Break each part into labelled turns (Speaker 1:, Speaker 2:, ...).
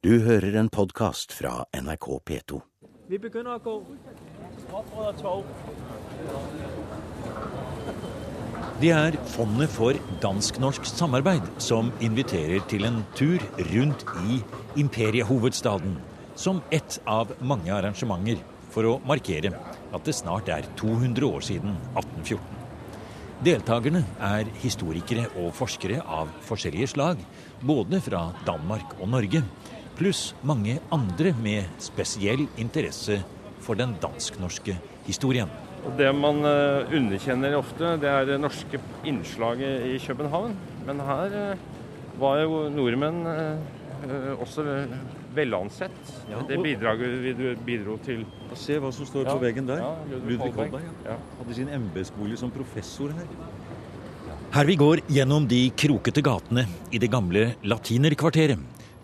Speaker 1: Du hører en podkast fra NRK P2.
Speaker 2: Vi begynner å gå.
Speaker 3: Det er Fondet for dansk-norsk samarbeid som inviterer til en tur rundt i imperiehovedstaden, som ett av mange arrangementer for å markere at det snart er 200 år siden 1814. Deltakerne er historikere og forskere av forskjellige slag, både fra Danmark og Norge, pluss mange andre med spesiell interesse for den dansk-norske historien.
Speaker 4: Det man eh, underkjenner ofte, det er det norske innslaget i København. Men her eh, var jo nordmenn eh, også velansett.
Speaker 3: Ja,
Speaker 4: Det bidraget vi bidro til.
Speaker 3: Se hva som står
Speaker 4: Ja.
Speaker 3: på veggen der.
Speaker 4: Ja, Ludvig
Speaker 3: Ludvig
Speaker 4: Holberg.
Speaker 3: Ja.
Speaker 4: Ja.
Speaker 3: hadde sin embetsbolig som professor her. Her vi går gjennom de krokete gatene i det gamle latinerkvarteret,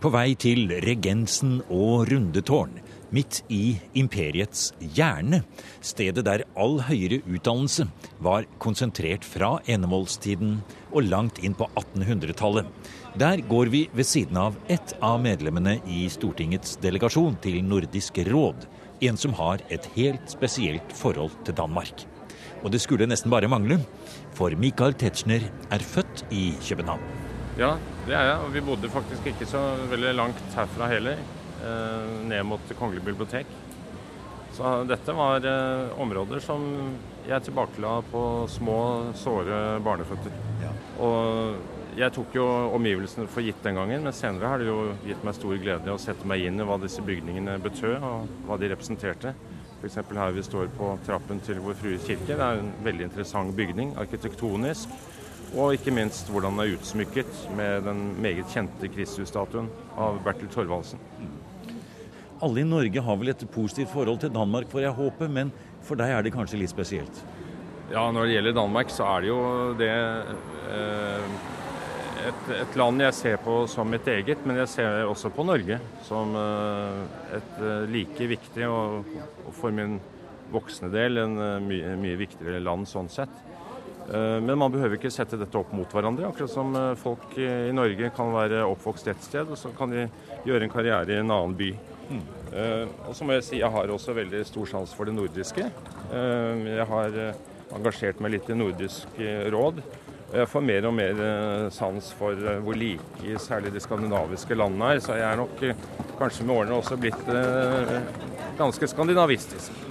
Speaker 3: på vei til Regensen og Rundetårn, midt i imperiets hjerne, stedet der all høyere utdannelse var konsentrert fra enevoldstiden og langt inn på 1800-tallet. Der går vi ved siden av ett av medlemmene i Stortingets delegasjon til Nordisk råd, en som har et helt spesielt forhold til Danmark. Og det skulle nesten bare mangle, for Michael Tetzschner er født i København.
Speaker 4: Ja, det er jeg. Og vi bodde faktisk ikke så veldig langt herfra heller. Eh, ned mot Kongelig bibliotek. Så dette var eh, områder som jeg tilbakela på små, såre barneføtter. Og jeg tok jo omgivelsene for gitt den gangen, men senere har det jo gitt meg stor glede å sette meg inn i hva disse bygningene betød, og hva de representerte. F.eks. her vi står på trappen til Vår Frues kirke. Det er en veldig interessant bygning, arkitektonisk. Og ikke minst hvordan den er utsmykket med den meget kjente Kristusstatuen av Bertil Thorvaldsen.
Speaker 3: Alle i Norge har vel et positivt forhold til Danmark, får jeg håpe, men for deg er det kanskje litt spesielt?
Speaker 4: Ja, når det gjelder Danmark, så er det jo det eh, et, et land jeg ser på som mitt eget, men jeg ser også på Norge som eh, et eh, like viktig og, og for min voksne del en eh, mye, mye viktigere land sånn sett. Eh, Men man behøver ikke sette dette opp mot hverandre. Akkurat som eh, folk i Norge kan være oppvokst et sted, og så kan de gjøre en karriere i en annen by. Mm. Og så må jeg si jeg har også veldig stor sans for det nordiske. Eh, Jeg har eh, engasjert meg litt i Nordisk eh, råd. Og jeg får mer og mer eh, sans for eh, hvor like særlig de skandinaviske landene er. Så jeg er nok eh, kanskje med årene også blitt eh, ganske skandinavistisk.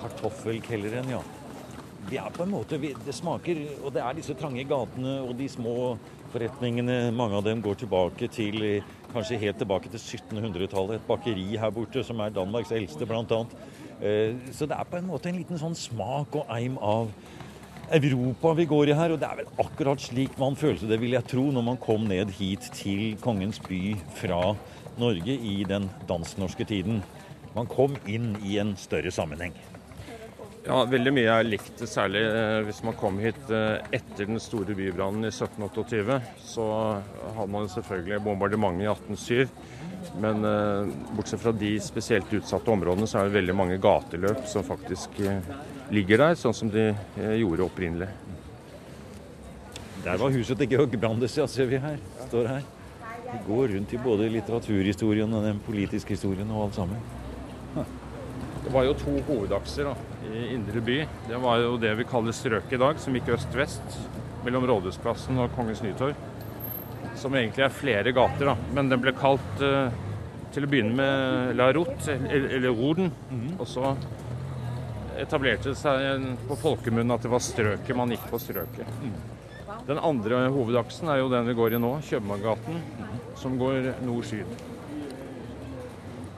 Speaker 3: Kartoffelkelleren, ja. Det er på en måte, det smaker, og det er disse trange gatene og de små forretningene. Mange av dem går tilbake til, kanskje helt tilbake til 1700-tallet. Et bakeri her borte som er Danmarks eldste, annet. Eh, Så det er på en måte en liten sånn smak og eim av Europa vi går i her, og det er vel akkurat slik man følte det, vil jeg tro, når man kom ned hit til Kongens by fra Norge i den dansk-norske tiden. Man kom inn i en større sammenheng.
Speaker 4: Ja, veldig mye er likt, særlig eh, hvis man kom hit eh, etter den store bybrannen i 1728. Så hadde man selvfølgelig bombardementet i 1807. Men eh, bortsett fra de spesielt utsatte områdene, så er det veldig mange gateløp som faktisk ligger der, sånn som de gjorde opprinnelig.
Speaker 3: Der var huset til Georg Brandes, ja, ser vi her. Står her. Vi går rundt i både litteraturhistorien og den politiske historien og alt sammen.
Speaker 4: Det var jo to hovedakser da, i indre by. Det var jo det vi kaller strøket i dag, som gikk øst-vest mellom Rådhusplassen og Kongens Nytorv. Som egentlig er flere gater, da. men den ble kalt eh, til å begynne med La Route, eller, Roden. Mm. Og så etablerte det seg på folkemunne at det var strøket, man gikk på strøket. Den andre hovedaksen er jo den vi går i nå, Kjøpmanngaten, som går nord-syd.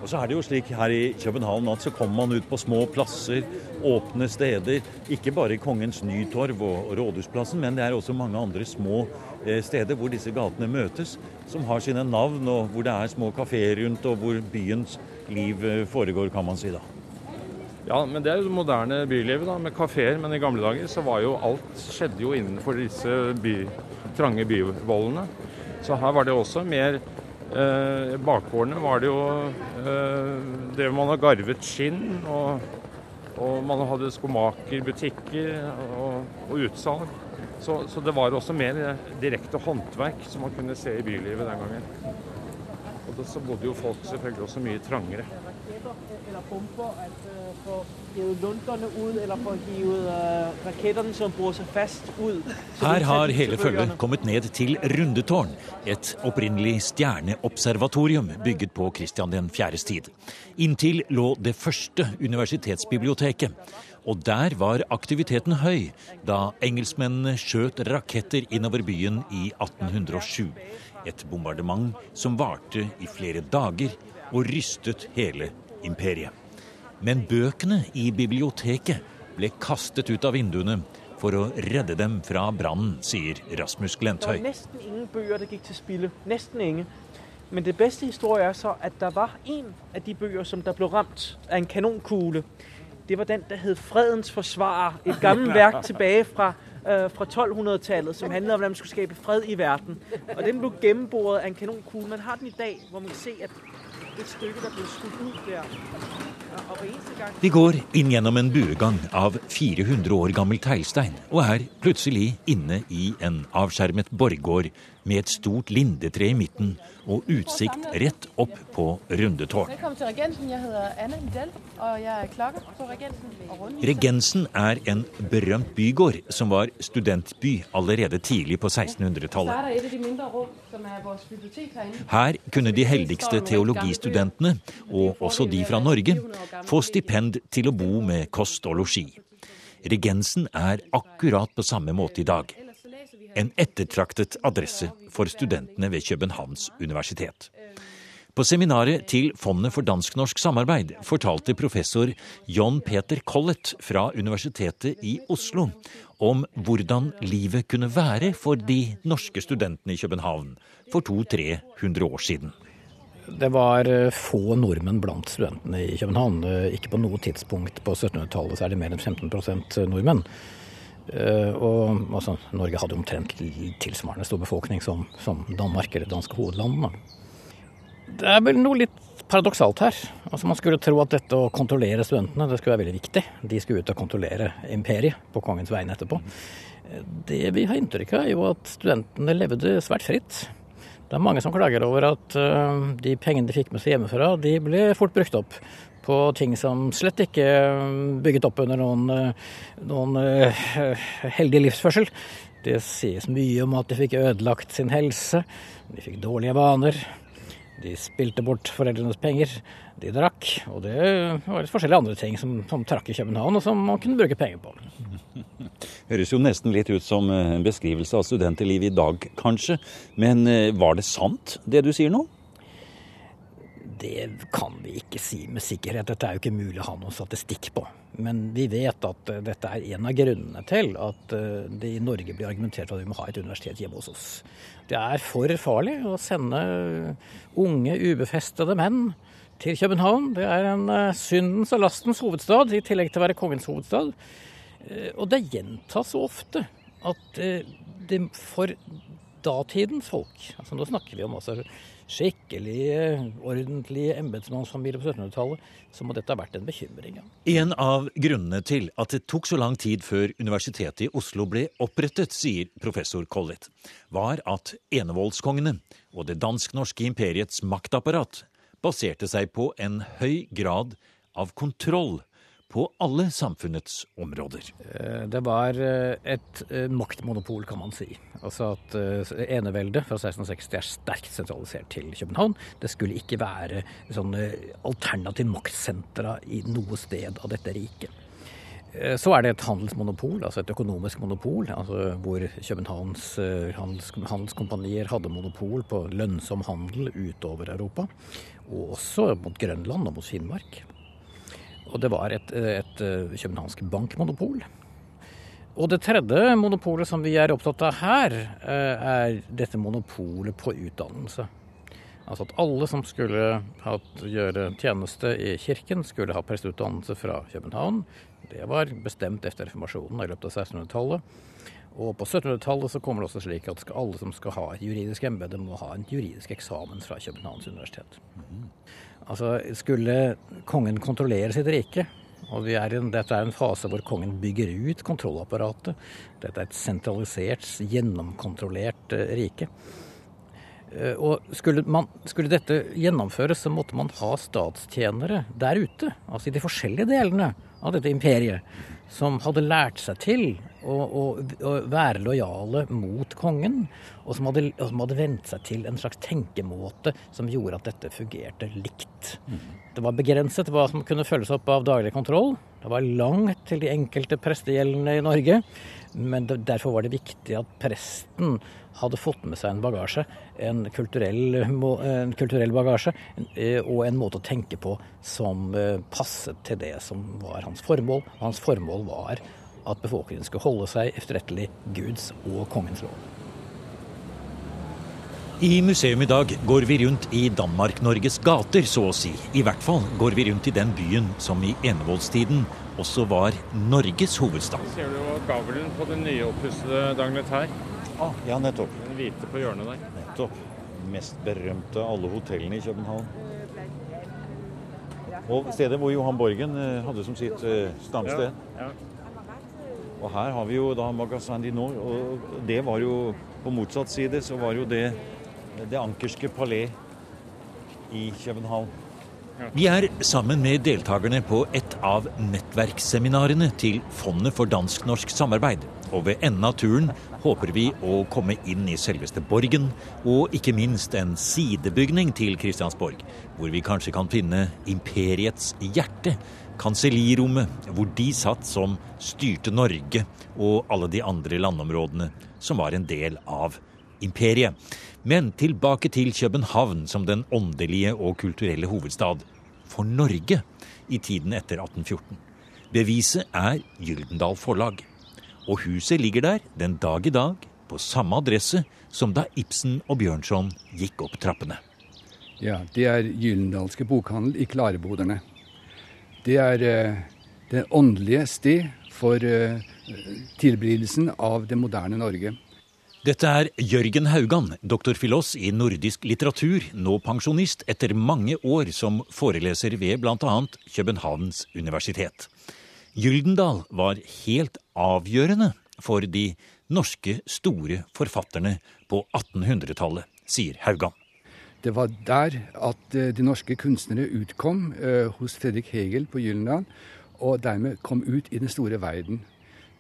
Speaker 3: Og så er det jo slik her i København at så kommer man ut på små plasser, åpne steder. Ikke bare Kongens Nytorv og Rådhusplassen, men det er også mange andre små eh, steder hvor disse gatene møtes, som har sine navn, og hvor det er små kafeer rundt, og hvor byens liv eh, foregår, kan man si da.
Speaker 4: Ja, men det er jo det moderne bylivet da, med kafeer. Men i gamle dager så var jo alt skjedde jo innenfor disse by, trange byvollene. Så her var det også mer eh, Bakgårdene var det jo eh, Drev man og garvet skinn, og, og man hadde skomakerbutikker og, og utsalg. Så, så, det var også mer direkte håndverk som man kunne se i bylivet den gangen. Og så bodde jo folk selvfølgelig også mye trangere.
Speaker 3: Her har hele følget kommet ned til Rundetårn, et opprinnelig stjerneobservatorium bygget på Kristian den 4.s tid. Inntil lå det første universitetsbiblioteket. Og der var aktiviteten høy da engelskmennene skjøt raketter innover byen i 1807. Et bombardement som varte i flere dager og rystet hele imperiet. Men bøkene i biblioteket ble kastet ut av vinduene for å redde dem fra brannen, sier Rasmus Glenthøy.
Speaker 2: Nesten ingen bøker det gikk til spille. Nesten ingen. Men det beste historien er så at det var en av de bøker som der ble ramt av en kanonkule. Det var den der het 'Fredens forsvarer'. Et gammelt verk tilbake fra Øh, fra 1200-tallet som handlet om hvordan man skulle skape fred i verden. Og Den ble gjennomboret av en kanonkule. Man har den i dag, hvor man kan se at et stykke der ble skutt ut der.
Speaker 3: Vi går inn gjennom en buegang av 400 år gammel teglstein, og er plutselig inne i en avskjermet borggård med et stort lindetre i midten og utsikt rett opp på Rundetårn.
Speaker 5: Velkommen til Regensen. Jeg heter Anne Lidell, og jeg er klokker på Regensen.
Speaker 3: Regensen er en berømt bygård som var studentby allerede tidlig på 1600-tallet. Her kunne de heldigste teologistudentene, og også de fra Norge, få stipend til å bo med kost og losji. Regensen er akkurat på samme måte i dag en ettertraktet adresse for studentene ved Københavns universitet. På seminaret til Fondet for dansk-norsk samarbeid fortalte professor John Peter Collett fra Universitetet i Oslo om hvordan livet kunne være for de norske studentene i København for 200-300 år siden.
Speaker 6: Det var eh, få nordmenn blant studentene i København. Eh, ikke på noe tidspunkt på 1700-tallet er det mer enn 15% nordmenn. Eh, og altså, Norge hadde omtrent tilsvarende stor befolkning som, som Danmark eller danske hovedland. Det er vel noe litt paradoksalt her. Altså Man skulle tro at dette å kontrollere studentene det skulle være veldig viktig. De skulle ut og kontrollere imperiet på kongens vegne etterpå. Det vi har inntrykk av, er jo at studentene levde svært fritt. Det er mange som klager over at uh, de pengene de fikk med seg hjemmefra, de ble fort brukt opp på ting som slett ikke eh, bygget opp under noen, eh, noen heldig livsførsel. Det sies mye om at de fikk ødelagt sin helse, de fikk dårlige vaner. De spilte bort foreldrenes penger, de drakk, og det var litt forskjellige andre ting som, som trakk i København, og som man kunne bruke penger på.
Speaker 3: Høres jo nesten litt ut som en beskrivelse av studentlivet i dag, kanskje. Men var det sant, det du sier nå?
Speaker 6: Det kan vi ikke si med sikkerhet. Dette er jo ikke mulig å ha noen statistikk på. Men vi vet at uh, dette er en av grunnene til at uh, det i Norge blir argumentert for at vi må ha et universitet hjemme hos oss. Det er for farlig å sende unge, ubefestede menn til København. Det er en uh, syndens og lastens hovedstad, i tillegg til å være kongens hovedstad. Og det gjentas så ofte at det for datidens folk altså Nå snakker vi om altså skikkelig, ordentlig embetsmannsfamilie på 1700-tallet, så må dette ha vært en bekymring. Ja.
Speaker 3: En av grunnene til at det tok så lang tid før Universitetet i Oslo ble opprettet, sier professor Collett, var at enevoldskongene og det dansk-norske imperiets maktapparat baserte seg på en høy grad av kontroll på alle samfunnets områder.
Speaker 6: Eh, det var eh, et eh, maktmonopol, kan man si. Altså at eneveldet fra 1660 er sterkt sentralisert til København. Det skulle ikke være sånne alternative maktsentra i noe sted av dette riket. Så er det et handelsmonopol, altså et økonomisk monopol, altså hvor Københavns handels, handelskompanier hadde monopol på lønnsom handel utover Europa. Og også mot Grønland og mot Finnmark. Og det var et, et eh, københavnsk bankmonopol. Og det tredje monopolet som vi er opptatt av her, eh, er dette monopolet på utdannelse. Altså at alle som skulle hatt, gjøre tjeneste i kirken, skulle ha presteutdannelse fra København. Det var bestemt etter reformasjonen i løpet av 1600-tallet. Og på 1700-tallet så kommer det også slik at alle som skal ha et juridisk embete, må ha en juridisk eksamen fra Københavns universitet. Altså, skulle kongen kontrollere sitt rike, Og er en, dette er en fase hvor kongen bygger ut kontrollapparatet. Dette er et sentralisert, gjennomkontrollert eh, rike. Eh, og skulle, man, skulle, dette gjennomføres, så måtte man ha statstjenere der ute. Altså i de forskjellige delene av dette imperiet. Som hadde lært seg til å, å, å være lojale mot kongen. Og som, hadde, og som hadde vent seg til en slags tenkemåte som gjorde at dette fungerte likt. Det var begrenset hva som kunne følges opp av daglig kontroll. Det var langt til de enkelte prestegjeldene i Norge. Men det, derfor var det viktig at presten hadde fått med seg en bagasje, en kulturell, en kulturell bagasje, eh, og en måte å tenke på som eh, passet til det som var hans formål. Hans formål var at befolkningen skulle holde seg efterrettelig Guds og kongens lov.
Speaker 3: I museum i dag går vi rundt i Danmark-Norges gater, så å si. I hvert fall går vi rundt i den byen som i enevoldstiden også var Norges hovedstad.
Speaker 4: Ser du gavlen på den nyoppussede Dagnetær?
Speaker 7: Ah, ja, nettopp.
Speaker 4: Den hvite på hjørnet der.
Speaker 7: Nettopp. Mest berømte av alle hotellene i København. Og stedet hvor Johan Borgen eh, hadde som sitt stamsted.
Speaker 4: Ja, Ja,
Speaker 7: Og her har vi jo da Magasin du Nord, og det var jo på motsatt side så var jo det det ankerske palais i København.
Speaker 3: Vi er sammen med deltakerne på et av nettverksseminarene til Fondet for dansk-norsk samarbeid. Og ved enden av turen håper vi å komme inn i selveste borgen, og ikke minst en sidebygning til Kristiansborg, hvor vi kanskje kan finne imperiets hjerte, kansellirommet, hvor de satt som styrte Norge og alle de andre landområdene som var en del av imperiet. Men tilbake til København som den åndelige og kulturelle hovedstad for Norge i tiden etter 1814. Beviset er Gyldendal Forlag. Og huset ligger der den dag i dag, på samme adresse som da Ibsen og Bjørnson gikk opp trappene.
Speaker 8: Ja, det er Gyldendalske bokhandel i Klareboderne. Det er den det åndelige sted for eh, tilblivelsen av det moderne Norge.
Speaker 3: Dette er Jørgen Haugan, doktorfilos i nordisk litteratur, nå pensjonist etter mange år som foreleser ved bl.a. Københavns universitet. Gyldendal var helt avgjørende for de norske store forfatterne på 1800-tallet, sier Haugan.
Speaker 8: Det var der at eh, de norske kunstnere utkom eh, hos Fredrik Hegel på Gyldendal, og dermed kom ut i den store verden.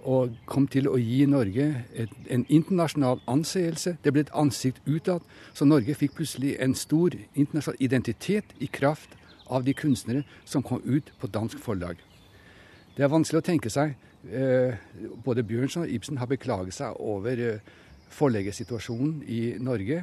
Speaker 8: Og kom til å gi Norge et, en internasjonal anseelse. Det ble et ansikt utad, så Norge fikk plutselig en stor internasjonal identitet i kraft av de kunstnere som kom ut på dansk forlag. Det er vanskelig å tenke seg. Eh, både Bjørnson og Ibsen har beklaget seg over forleggersituasjonen i Norge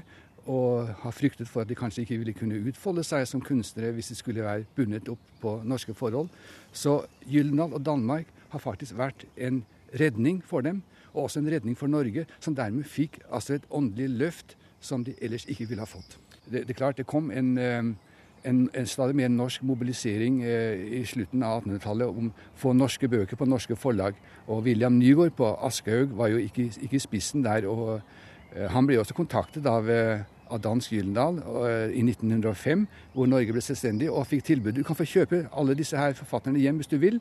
Speaker 8: og har fryktet for at de kanskje ikke ville kunne utfolde seg som kunstnere hvis de skulle være bundet opp på norske forhold. Så Gyldendal og Danmark har faktisk vært en redning for dem, og også en redning for Norge, som dermed fikk altså et åndelig løft som de ellers ikke ville ha fått. Det, det er klart det kom en, en, en stadig mer norsk mobilisering eh, i slutten av 1800-tallet om å få norske bøker på norske forlag. Og William Nygaard på Aschehoug var jo ikke, ikke i spissen der. og eh, Han ble også kontaktet av eh, av Dansk Gyldendal i 1905, hvor Norge ble selvstendig, og fikk tilbud. Du kan få kjøpe alle disse her forfatterne hjem hvis du vil.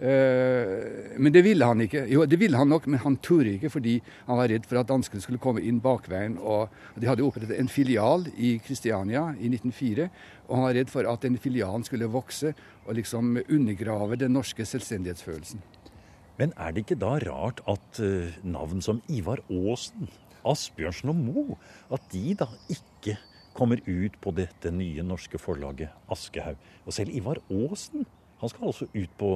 Speaker 8: Men det ville han ikke. Jo, det ville han nok, men han torde ikke fordi han var redd for at danskene skulle komme inn bakveien. og De hadde opprettet en filial i Kristiania i 1904, og han var redd for at den filialen skulle vokse og liksom undergrave den norske selvstendighetsfølelsen.
Speaker 7: Men er det ikke da rart at navn som Ivar Aasen Asbjørnsen og Moe, at de da ikke kommer ut på dette nye norske forlaget Aschehoug. Og selv Ivar Aasen, han skal altså ut på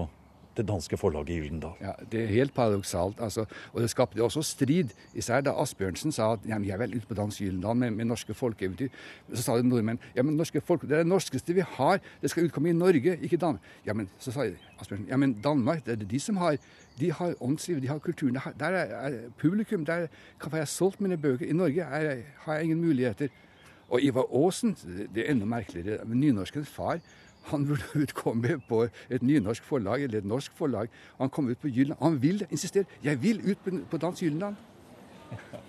Speaker 7: det danske forlaget Gyldendal.
Speaker 8: Ja, Det er helt paradoksalt. Altså, og det skapte også strid, især da Asbjørnsen sa at ja, jeg er vel ute på Dansk Gyldendal med, med, norske folkeeventyr. Så sa de nordmenn ja, men norske folk, det er det norskeste vi har, det skal utkomme i Norge, ikke Danmark. Ja, men så sa Asbjørnsen ja, men Danmark, det er det de som har de har åndsliv, de har kulturen. Der er, er publikum. Der kan jeg solgt mine bøker. I Norge er, har jeg ingen muligheter. Og Ivar Aasen, det er enda merkeligere. Nynorskens far han burde utkomme på et nynorsk forlag eller et norsk forlag. Han kom ut på Jylland. Han vil insistere. 'Jeg vil ut på Dans Jylland'.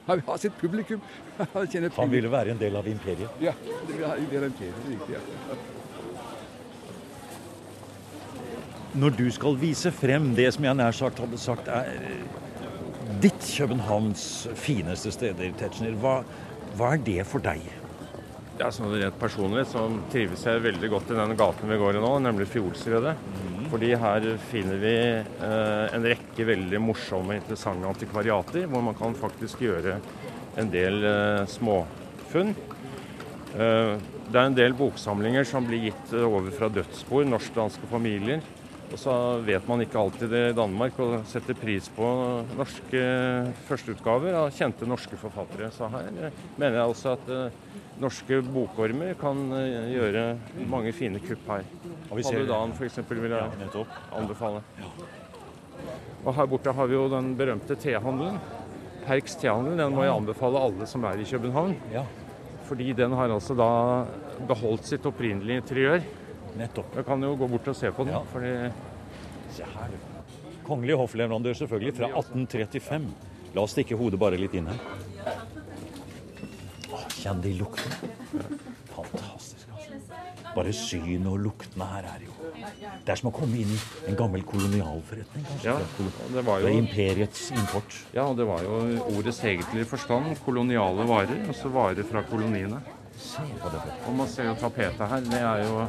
Speaker 8: Han vil ha sitt publikum.
Speaker 7: Han, han ville være en del av imperiet?
Speaker 8: Ja, det vil være en del av imperiet. Riktig. ja.
Speaker 7: Når du skal vise frem det som jeg nær sagt hadde sagt er eh, ditt Københavns fineste steder, Tetzschner, hva, hva er det for deg?
Speaker 4: Ja, sånn Rent personlig så trives jeg veldig godt i den gaten vi går i nå, nemlig Fjolsredet. Mm. Fordi her finner vi eh, en rekke veldig morsomme, interessante antikvariater, hvor man kan faktisk gjøre en del eh, småfunn. Eh, det er en del boksamlinger som blir gitt over fra dødsbord, norsk-danske familier. Og så vet man ikke alltid det i Danmark og setter pris på norske førsteutgaver av kjente norske forfattere. Så her eh, mener jeg også at uh, norske bokormer kan uh, gjøre mange fine kupp her. Paludan f.eks. vil jeg anbefale. Og her borte har vi jo den berømte tehandelen. Perks tehandel. Den må jeg anbefale alle som er i København. Fordi den har altså da beholdt sitt opprinnelige interiør.
Speaker 7: Nettopp.
Speaker 4: Jeg kan jo gå bort og se på den. Ja. fordi...
Speaker 7: Se her, Kongelig hoffleverandør selvfølgelig, fra 1835. La oss stikke hodet bare litt inn her. Åh, kjenn de luktene. Fantastisk. altså. Bare synet og luktene her er jo Det er som å komme inn i en gammel kolonialforretning. kanskje. Ja, det var jo... Det er imperiets import.
Speaker 4: Ja, og det var jo ordets egentlige forstand. Koloniale varer, altså varer fra koloniene.
Speaker 7: Se på det.
Speaker 4: Og man ser jo tapetet her. Det er jo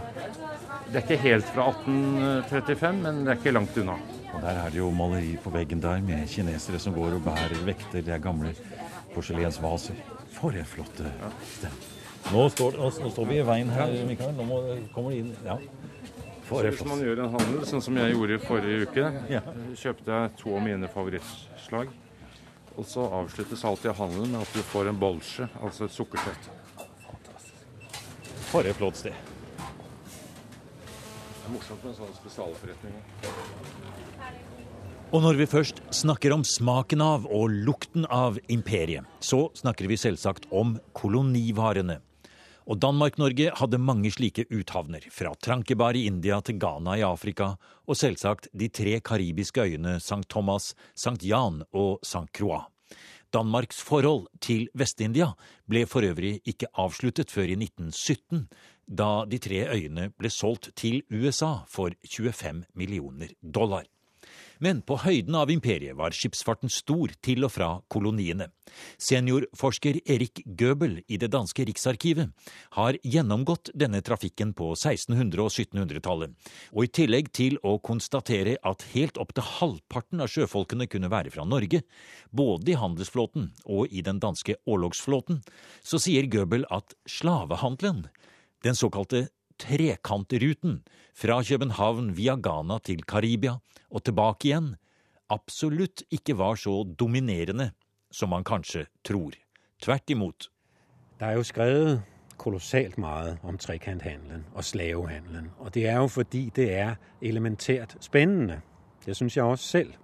Speaker 4: Det er ikke helt fra 1835, men det er ikke langt unna.
Speaker 7: Og der er det jo maleri på veggen der med kinesere som går og bærer vekter. Det er gamle porselensvaser. For en flott sted. Nå står, nå, nå står, vi i veien her, Mikael. Nå må, kommer de inn Ja.
Speaker 4: Så hvis man gjør en handel, sånn som jeg gjorde forrige uke, ja. kjøpte jeg to av mine favorittslag. Og så avsluttes alltid handelen med at du får en bolsje, altså et sukkersett.
Speaker 7: For et flott sted.
Speaker 4: Det er morsomt med en sånn spesialforretning.
Speaker 3: Og når vi først snakker om smaken av og lukten av imperiet, så snakker vi selvsagt om kolonivarene. Og Danmark-Norge hadde mange slike uthavner, fra Trankebar i India til Ghana i Afrika, og selvsagt de tre karibiske øyene St. Thomas, St. Jan og St. Croix. Danmarks forhold til Vest-India ble for øvrig ikke avsluttet før i 1917, da de tre øyene ble solgt til USA for 25 millioner dollar. Men på høyden av imperiet var skipsfarten stor til og fra koloniene. Seniorforsker Erik Goebel i det danske Riksarkivet har gjennomgått denne trafikken på 1600- og 1700-tallet, og i tillegg til å konstatere at helt opp til halvparten av sjøfolkene kunne være fra Norge, både i handelsflåten og i den danske årlogsflåten, så sier Goebel at slavehandelen, den såkalte trekantruten fra København via Ghana til Karibia og tilbake igjen absolutt ikke var så dominerende som man kanskje tror. Tvert imot.
Speaker 9: Det er jo skrevet kolossalt meget om trekanthandelen og slavehandelen. Og det er jo fordi det er elementært spennende. Det syns jeg også selv.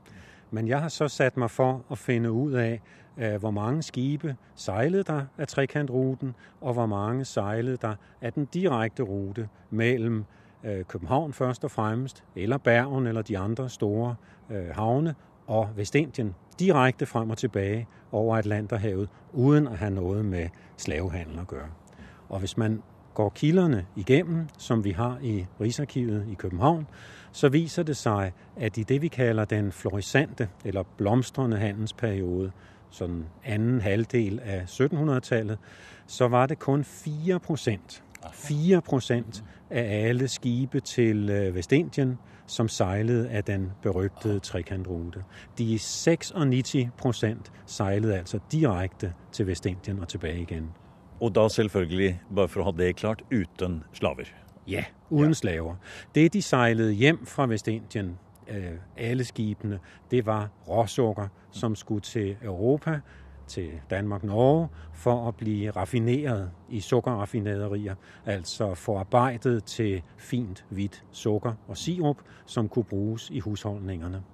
Speaker 9: Men jeg har så satt meg for å finne ut av eh, hvor mange skibe sejlede der av trekantruten, og hvor mange sejlede der av den direkte rute mellom eh, København først og fremmest, eller Bergen eller de andre store eh, havne, og Vestindien direkte frem og tilbake over Atlanterhavet, uden å ha noe med slavehandel å gjøre. Og hvis man går kilderne igennem, som vi har i Rigsarkivet i København, så viser det seg at i det vi kalder den florisante eller blomstrende handelsperiode, sådan anden halvdel af 1700-tallet, så var det kun 4 procent 4 procent af alle skibe til øh, Vestindien, som sejlede af den berygtede trekantrute. De 96 procent sejlede altså direkte til Vestindien og tilbake igen.
Speaker 7: Og da selvfølgelig, bare for å ha det klart, uten slaver?
Speaker 9: Ja, uden ja. slaver. Det de sejlede hjem fra Vest-Indien, alle skipene, det var råsukker, som skulle til Europa, til Danmark-Norge, for å bli raffineret i sukkerraffinaderier, altså forarbeidet til fint, hvitt sukker og sirup, som kunne brukes i husholdningene.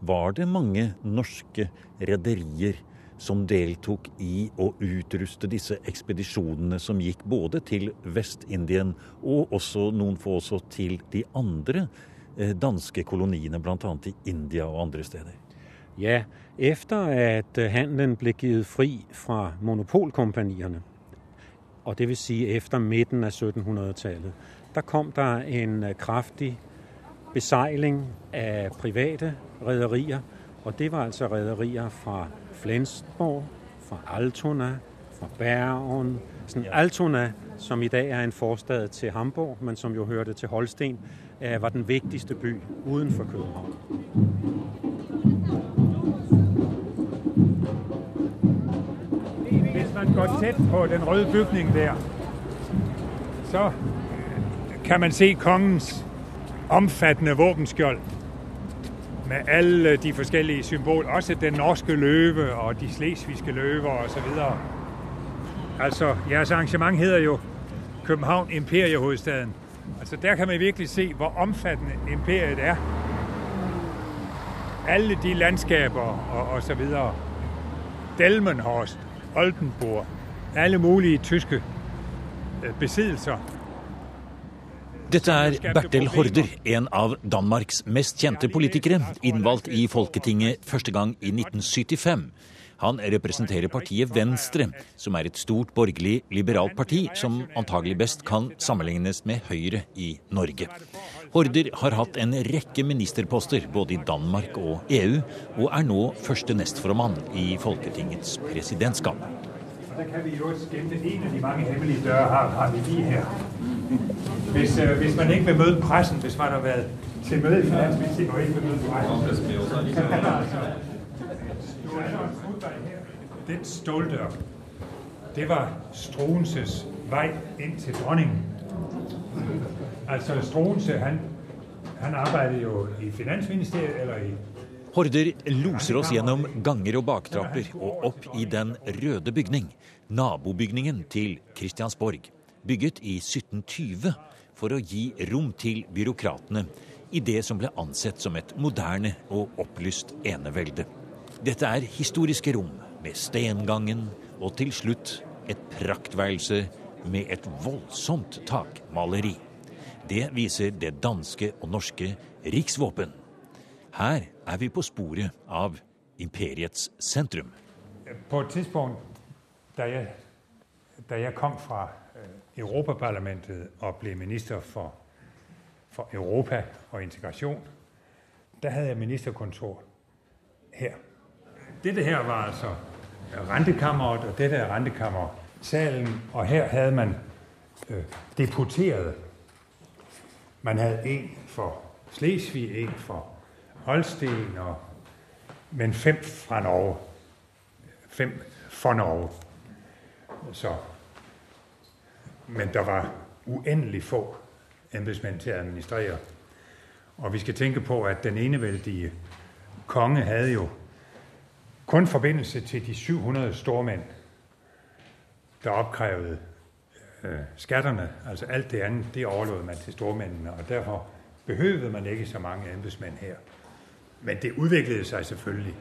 Speaker 7: Var det mange norske rederier som deltok i å utruste disse ekspedisjonene som gikk både til Vest-Indien og også noen få også til de andre Eh, danske koloniene, bl.a. i India og andre steder.
Speaker 9: Ja, etter at eh, handelen ble gitt fri fra monopolkompaniene, og dvs. Si etter midten av 1700-tallet, da kom der en eh, kraftig beseiling av private rederier, og det var altså rederier fra Flensborg, fra Altona, fra Bergen, sådan Altona, som i dag er en forstad til Hamburg, men som jo hørte til Holsten, var den vigtigste by uden for København.
Speaker 10: Hvis man går tæt på den røde bygning der, så kan man se kongens omfattende våbenskjold med alle de forskellige symboler, også den norske løve og de slesvigske løver osv. Altså, jeres arrangement hedder jo København Imperiehovedstaden. Altså, der kan man virkelig se, hvor omfattende imperiet er. Alle de landskaber og, og så videre. Delmenhorst, Oldenburg, alle mulige tyske øh, besiddelser.
Speaker 3: Dette er Bertel Horder, en av Danmarks mest kjente politikere, innvalgt i Folketinget første gang i 1975. Han representerer partiet Venstre, som er et stort borgerlig liberalt parti som antagelig best kan sammenlignes med Høyre i Norge. Horder har hatt en rekke ministerposter både i Danmark og EU, og er nå første nestformann i Folketingets presidentskap.
Speaker 10: Der kan vi jo skimte en av de mange hemmelige døre, har, har vi lige her. Hvis, øh, hvis man ikke vil møde pressen, hvis man har været til møde i Finansministeriet og ikke vil møde pressen. Den ståldør, det var Struenses vej ind til dronningen. Altså Struense, han, han arbejdede jo i Finansministeriet eller i
Speaker 3: Horder loser oss gjennom ganger og baktrapper og opp i den røde bygning, nabobygningen til Christiansborg, bygget i 1720 for å gi rom til byråkratene i det som ble ansett som et moderne og opplyst enevelde. Dette er historiske rom med stengangen og til slutt et praktværelse med et voldsomt takmaleri. Det viser det danske og norske riksvåpen. Her er vi på sporet av imperiets sentrum.
Speaker 10: På et tidspunkt da jeg, da jeg kom fra Europaparlamentet og ble minister for, for Europa og integrasjon, da hadde jeg ministerkontor her. Dette her var altså rentekammeret, og dette er rentekammersalen. Og her hadde man øh. Man hadde en for Slesvig, en for Holsten, og, men fem fra Norge. Fem for Norge. Så, men der var uendelig få embedsmænd til at administrere. Og vi skal tænke på, at den enevældige konge havde jo kun forbindelse til de 700 stormænd, der opkrævede øh, skatterne. Altså alt det andet, det overlod man til stormændene, og derfor behøvede man ikke så mange embedsmænd her. Men det udviklede sig selvfølgelig.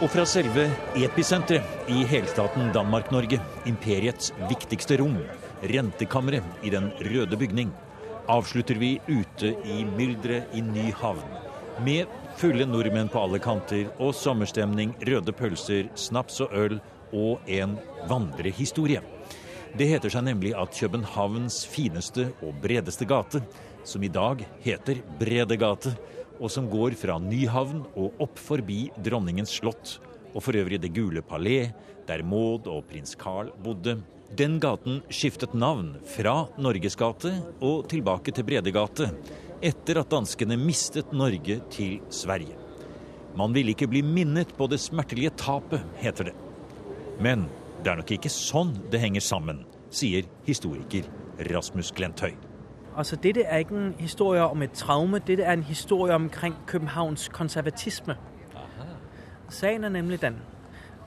Speaker 3: Og fra selve episenteret i helstaten Danmark-Norge, imperiets viktigste rom, rentekammeret i den røde bygning, avslutter vi ute i mylderet i Nyhavn. Med fulle nordmenn på alle kanter og sommerstemning, røde pølser, snaps og øl og en vandrehistorie. Det heter seg nemlig at Københavns fineste og bredeste gate, som i dag heter Bredegate, og som går fra Nyhavn og opp forbi Dronningens slott, og for øvrig Det gule palé, der Maud og prins Carl bodde. Den gaten skiftet navn fra Norgesgate og tilbake til Bredegate, etter at danskene mistet Norge til Sverige. Man ville ikke bli minnet på det smertelige tapet, heter det. Men det er nok ikke sånn det henger sammen, sier historiker Rasmus Glentøy.
Speaker 2: Altså, dette er ikke en historie om et traume, dette er en historie omkring Københavns konservatisme. Aha. Sagen er nemlig den,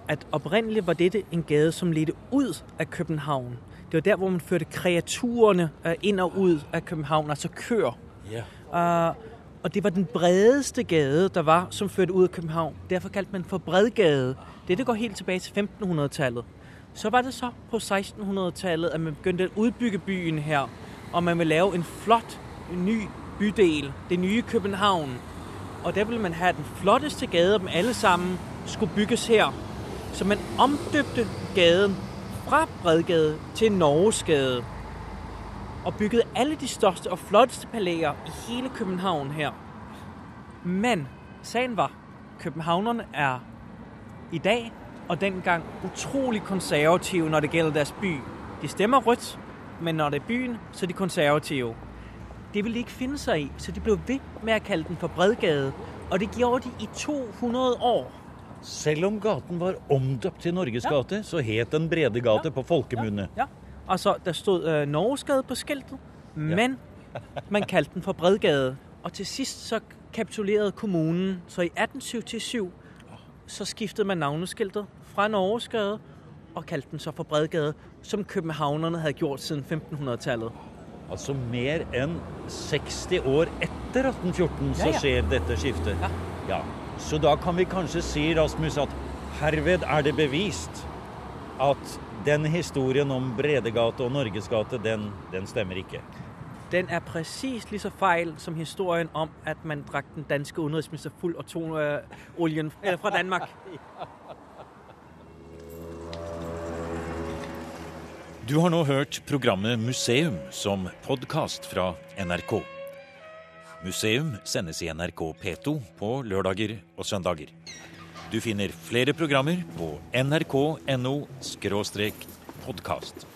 Speaker 2: at opprinnelig var dette en gade som ledte ut av København. Det var der hvor man førte kreaturene øh, inn og ut av København, altså køer. Yeah. Uh, og det var den bredeste gade der var som førte ut av København. Derfor kalte man for Bredgade. Dette går helt tilbake til 1500-tallet. Så var det så på 1600-tallet at man begynte å utbygge byen her og man vil lave en flot ny bydel, det nye København. Og der ville man have den flotteste gade, dem alle sammen skulle bygges her. Så man omdøbte gaden fra Bredgade til Norgesgade og byggede alle de største og flotteste palæer i hele København her. Men sagen var, københavnerne er i dag og dengang utrolig konservative, når det gælder deres by. De stemmer rødt, men når det er byen, så er de konservative. Det ville de ikke finde sig i, så de blev ved med at kalde den for Bredgade, og det gjorde de i 200 år.
Speaker 7: Selv om gaten var omdøpt til Norgesgate, så het den Bredegate på folkemunne.
Speaker 2: Ja. Altså, der stod øh, Norgesgade på skiltet, men man kaldte den for Bredgade. Og til sidst så kapitulerede kommunen, så i 1877 så skiftede man navneskiltet fra Norgesgade og kaldte den så for Bredgade, som københavnerne hadde gjort siden 1500-tallet.
Speaker 7: Altså mer enn 60 år etter 1814 så
Speaker 2: Ja, ja.
Speaker 7: skjer dette skiftet.
Speaker 2: Ja.
Speaker 7: Ja. Så da kan vi kanskje si, Rasmus, at herved er det bevist at den historien om Bredegate og Norgesgate, den, den stemmer ikke.
Speaker 2: Den er præcis lige så fejl som historien om, at man drak den danske udenrigsminister fuld af to, øh, olien eller fra Danmark.
Speaker 3: Du har nå hørt programmet Museum som podkast fra NRK. Museum sendes i NRK P2 på lørdager og søndager. Du finner flere programmer på nrk.no podkast.